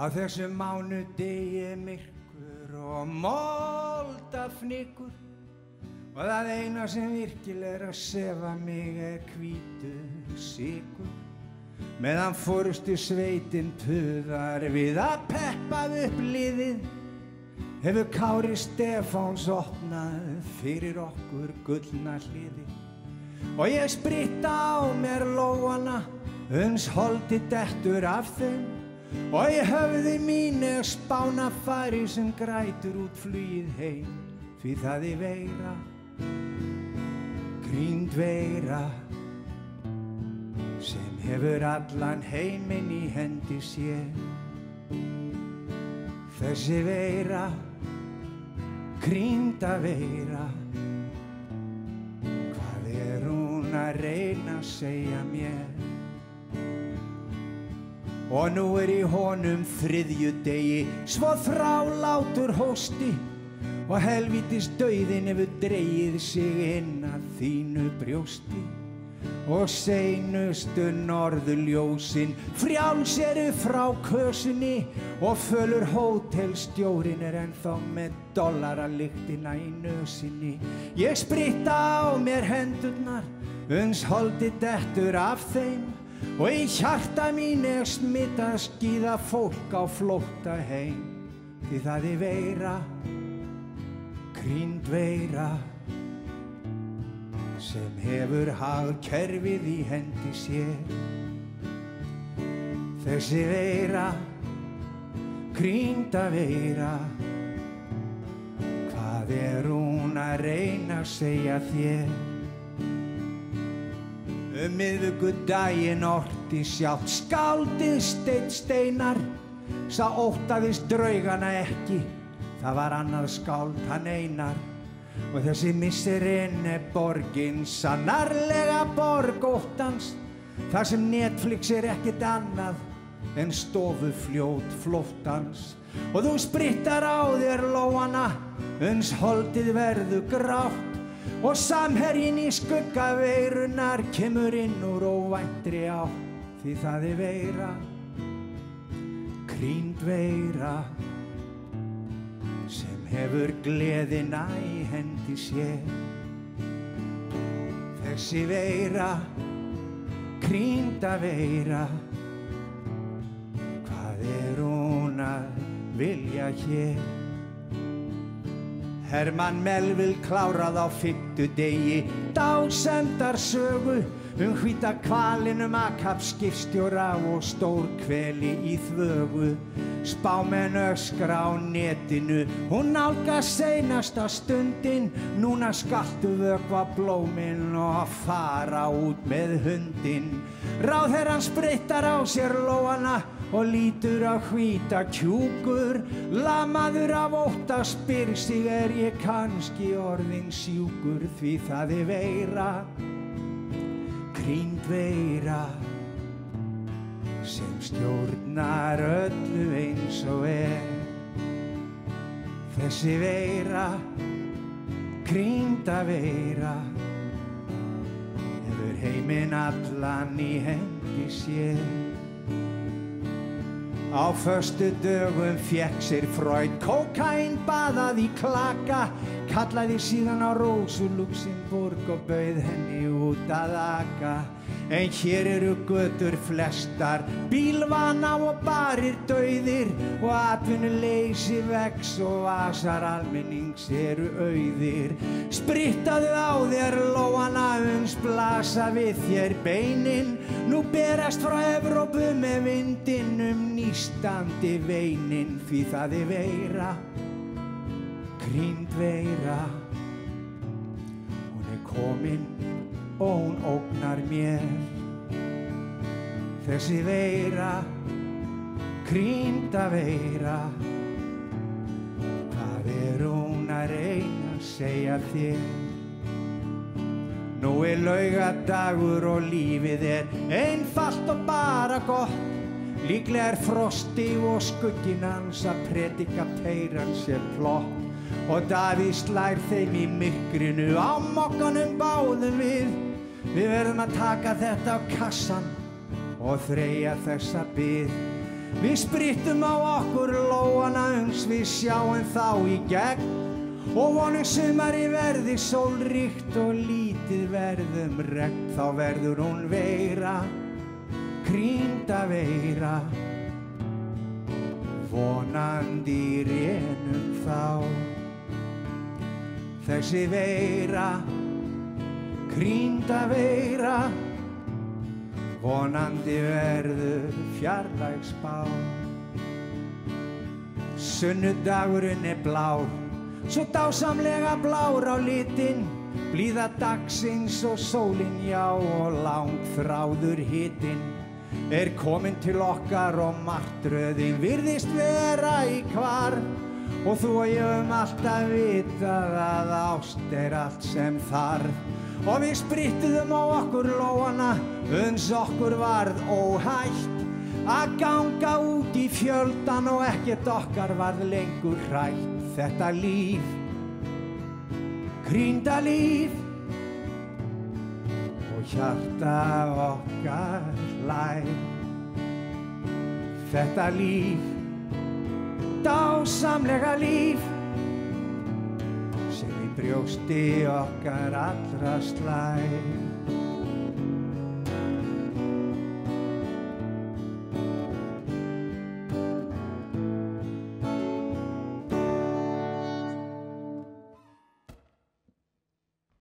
Á þessu mánu degi myrkur og molda fnikur og það eina sem virkilega er að sefa mig er hvítu sigur meðan fórustu sveitin puðar við að peppað upp liðið hefur Kári Stefáns opnað fyrir okkur gullna hliði og ég spritta á mér lóana uns holdi dettur af þeim og ég höfði mín er spána fari sem grætur út flýið heim. Því það er veira grínd veira sem hefur allan heiminn í hendi sér. Þessi veira grínda veira hvað er hún að reyna að segja mér og nú er í honum þriðju degi svo þrálátur hósti. Og helvitis dauðin hefur dreyið sig inn að þínu brjósti. Og seinustu norðuljósin frjáls eru frá kösunni og fölur hótelstjórin er ennþá með dollaralyktina í nösinni. Ég spritta á mér hendurnar uns holdi dettur af þeim og í hjarta mín er smitta skýða fólk á flótta heim. Því það er veira grínd veira sem hefur hagkerfið í hendi sér. Þessi veira grínda veira hvað er hún að reyna að segja þér um miðvöggu daginn orti sjálft skáldið steitt steinar. Sá óttaðist draugana ekki. Það var annað skáld hann einar. Og þessi misserinn er borgin sannarlega borg óttans. Þar sem Netflix er ekkert annað en stofufljót flóttans. Og þú sprittar á þér lóana uns holdið verðu grátt og samherjin í skuggaveirunar kemur inn úr óvæntri á því það er veira krýnd veira sem hefur gleðina í hendi sér. Þessi veira krýnda veira hvað er hún að vilja hér Hermann Melvill klárað á fymtu degi. Dásendar sögu um hvita kvalinum akkap skipstjóra og stór kveli í þvögu. Spámenn öskra á netinu. Hún nálga seinasta stundin. Núna skaltu vökva blómin og fara út með hundin ráðherran sprittar á sér lóana og lítur á hvíta kjúkur. Lamaður af ótta spyr sig er ég kannski orðin sjúkur? Því það er veira krýnd veira sem stjórnar öllu eins og er. Þessi veira krýnda veira hefur heiminn allan í hendi sér Á förstu dögum fekk sér Freud kokain baðað í klaka kallaði síðan á Rósu Luxemburg og bauð henni út að aka en hér eru götur flestar bílvana og barir dauðir og atvinnuleysi vex og vasar almennings eru auðir. Sprittaðu á þér lóana uns blasa við þér beinin. Nú berast frá Evrópu með vindin um nýstandi veinin því það er veira krýnd veira. Hún er komin og hún ógnar mér. Þessi veira krýnda veira. Hvað er hún að reyna að segja þér? Nú er laugadagur og lífið er einfalt og bara gott. Líklega er frosti og skugginn hans að predika peiran sér plott. Og Davíð slær þeim í myrkrinu á mokkanum báðum við við verðum að taka þetta á kassan og þreja þessa byð Við sprittum á okkur lóana uns við sjáum þá í gegn. Og vonum sumari verði sólríkt og lítið verðum regn þá verður hún veira, krýnda veira. Vonandi rénum þá. Þessi veira krýnda veira vonandi verður fjarlægsbá Sunnudagurinn er blár svo dásamlega blár á litin. Blíða dagsins og sólinn já og langt þráður hitin er komin til okkar og martröðin virðist vera í hvar og þú og ég um alltaf vitað að ást er allt sem þarf. Og við sprittuðum á okkur lóana uns okkur varð óhætt. Að ganga út í fjöldan og ekkert okkar varð lengur hrætt. Þetta líf krýnda líf. Og hjarta okkar hlæg þetta líf dásamlega líf sem í brjósti okkar allra slæg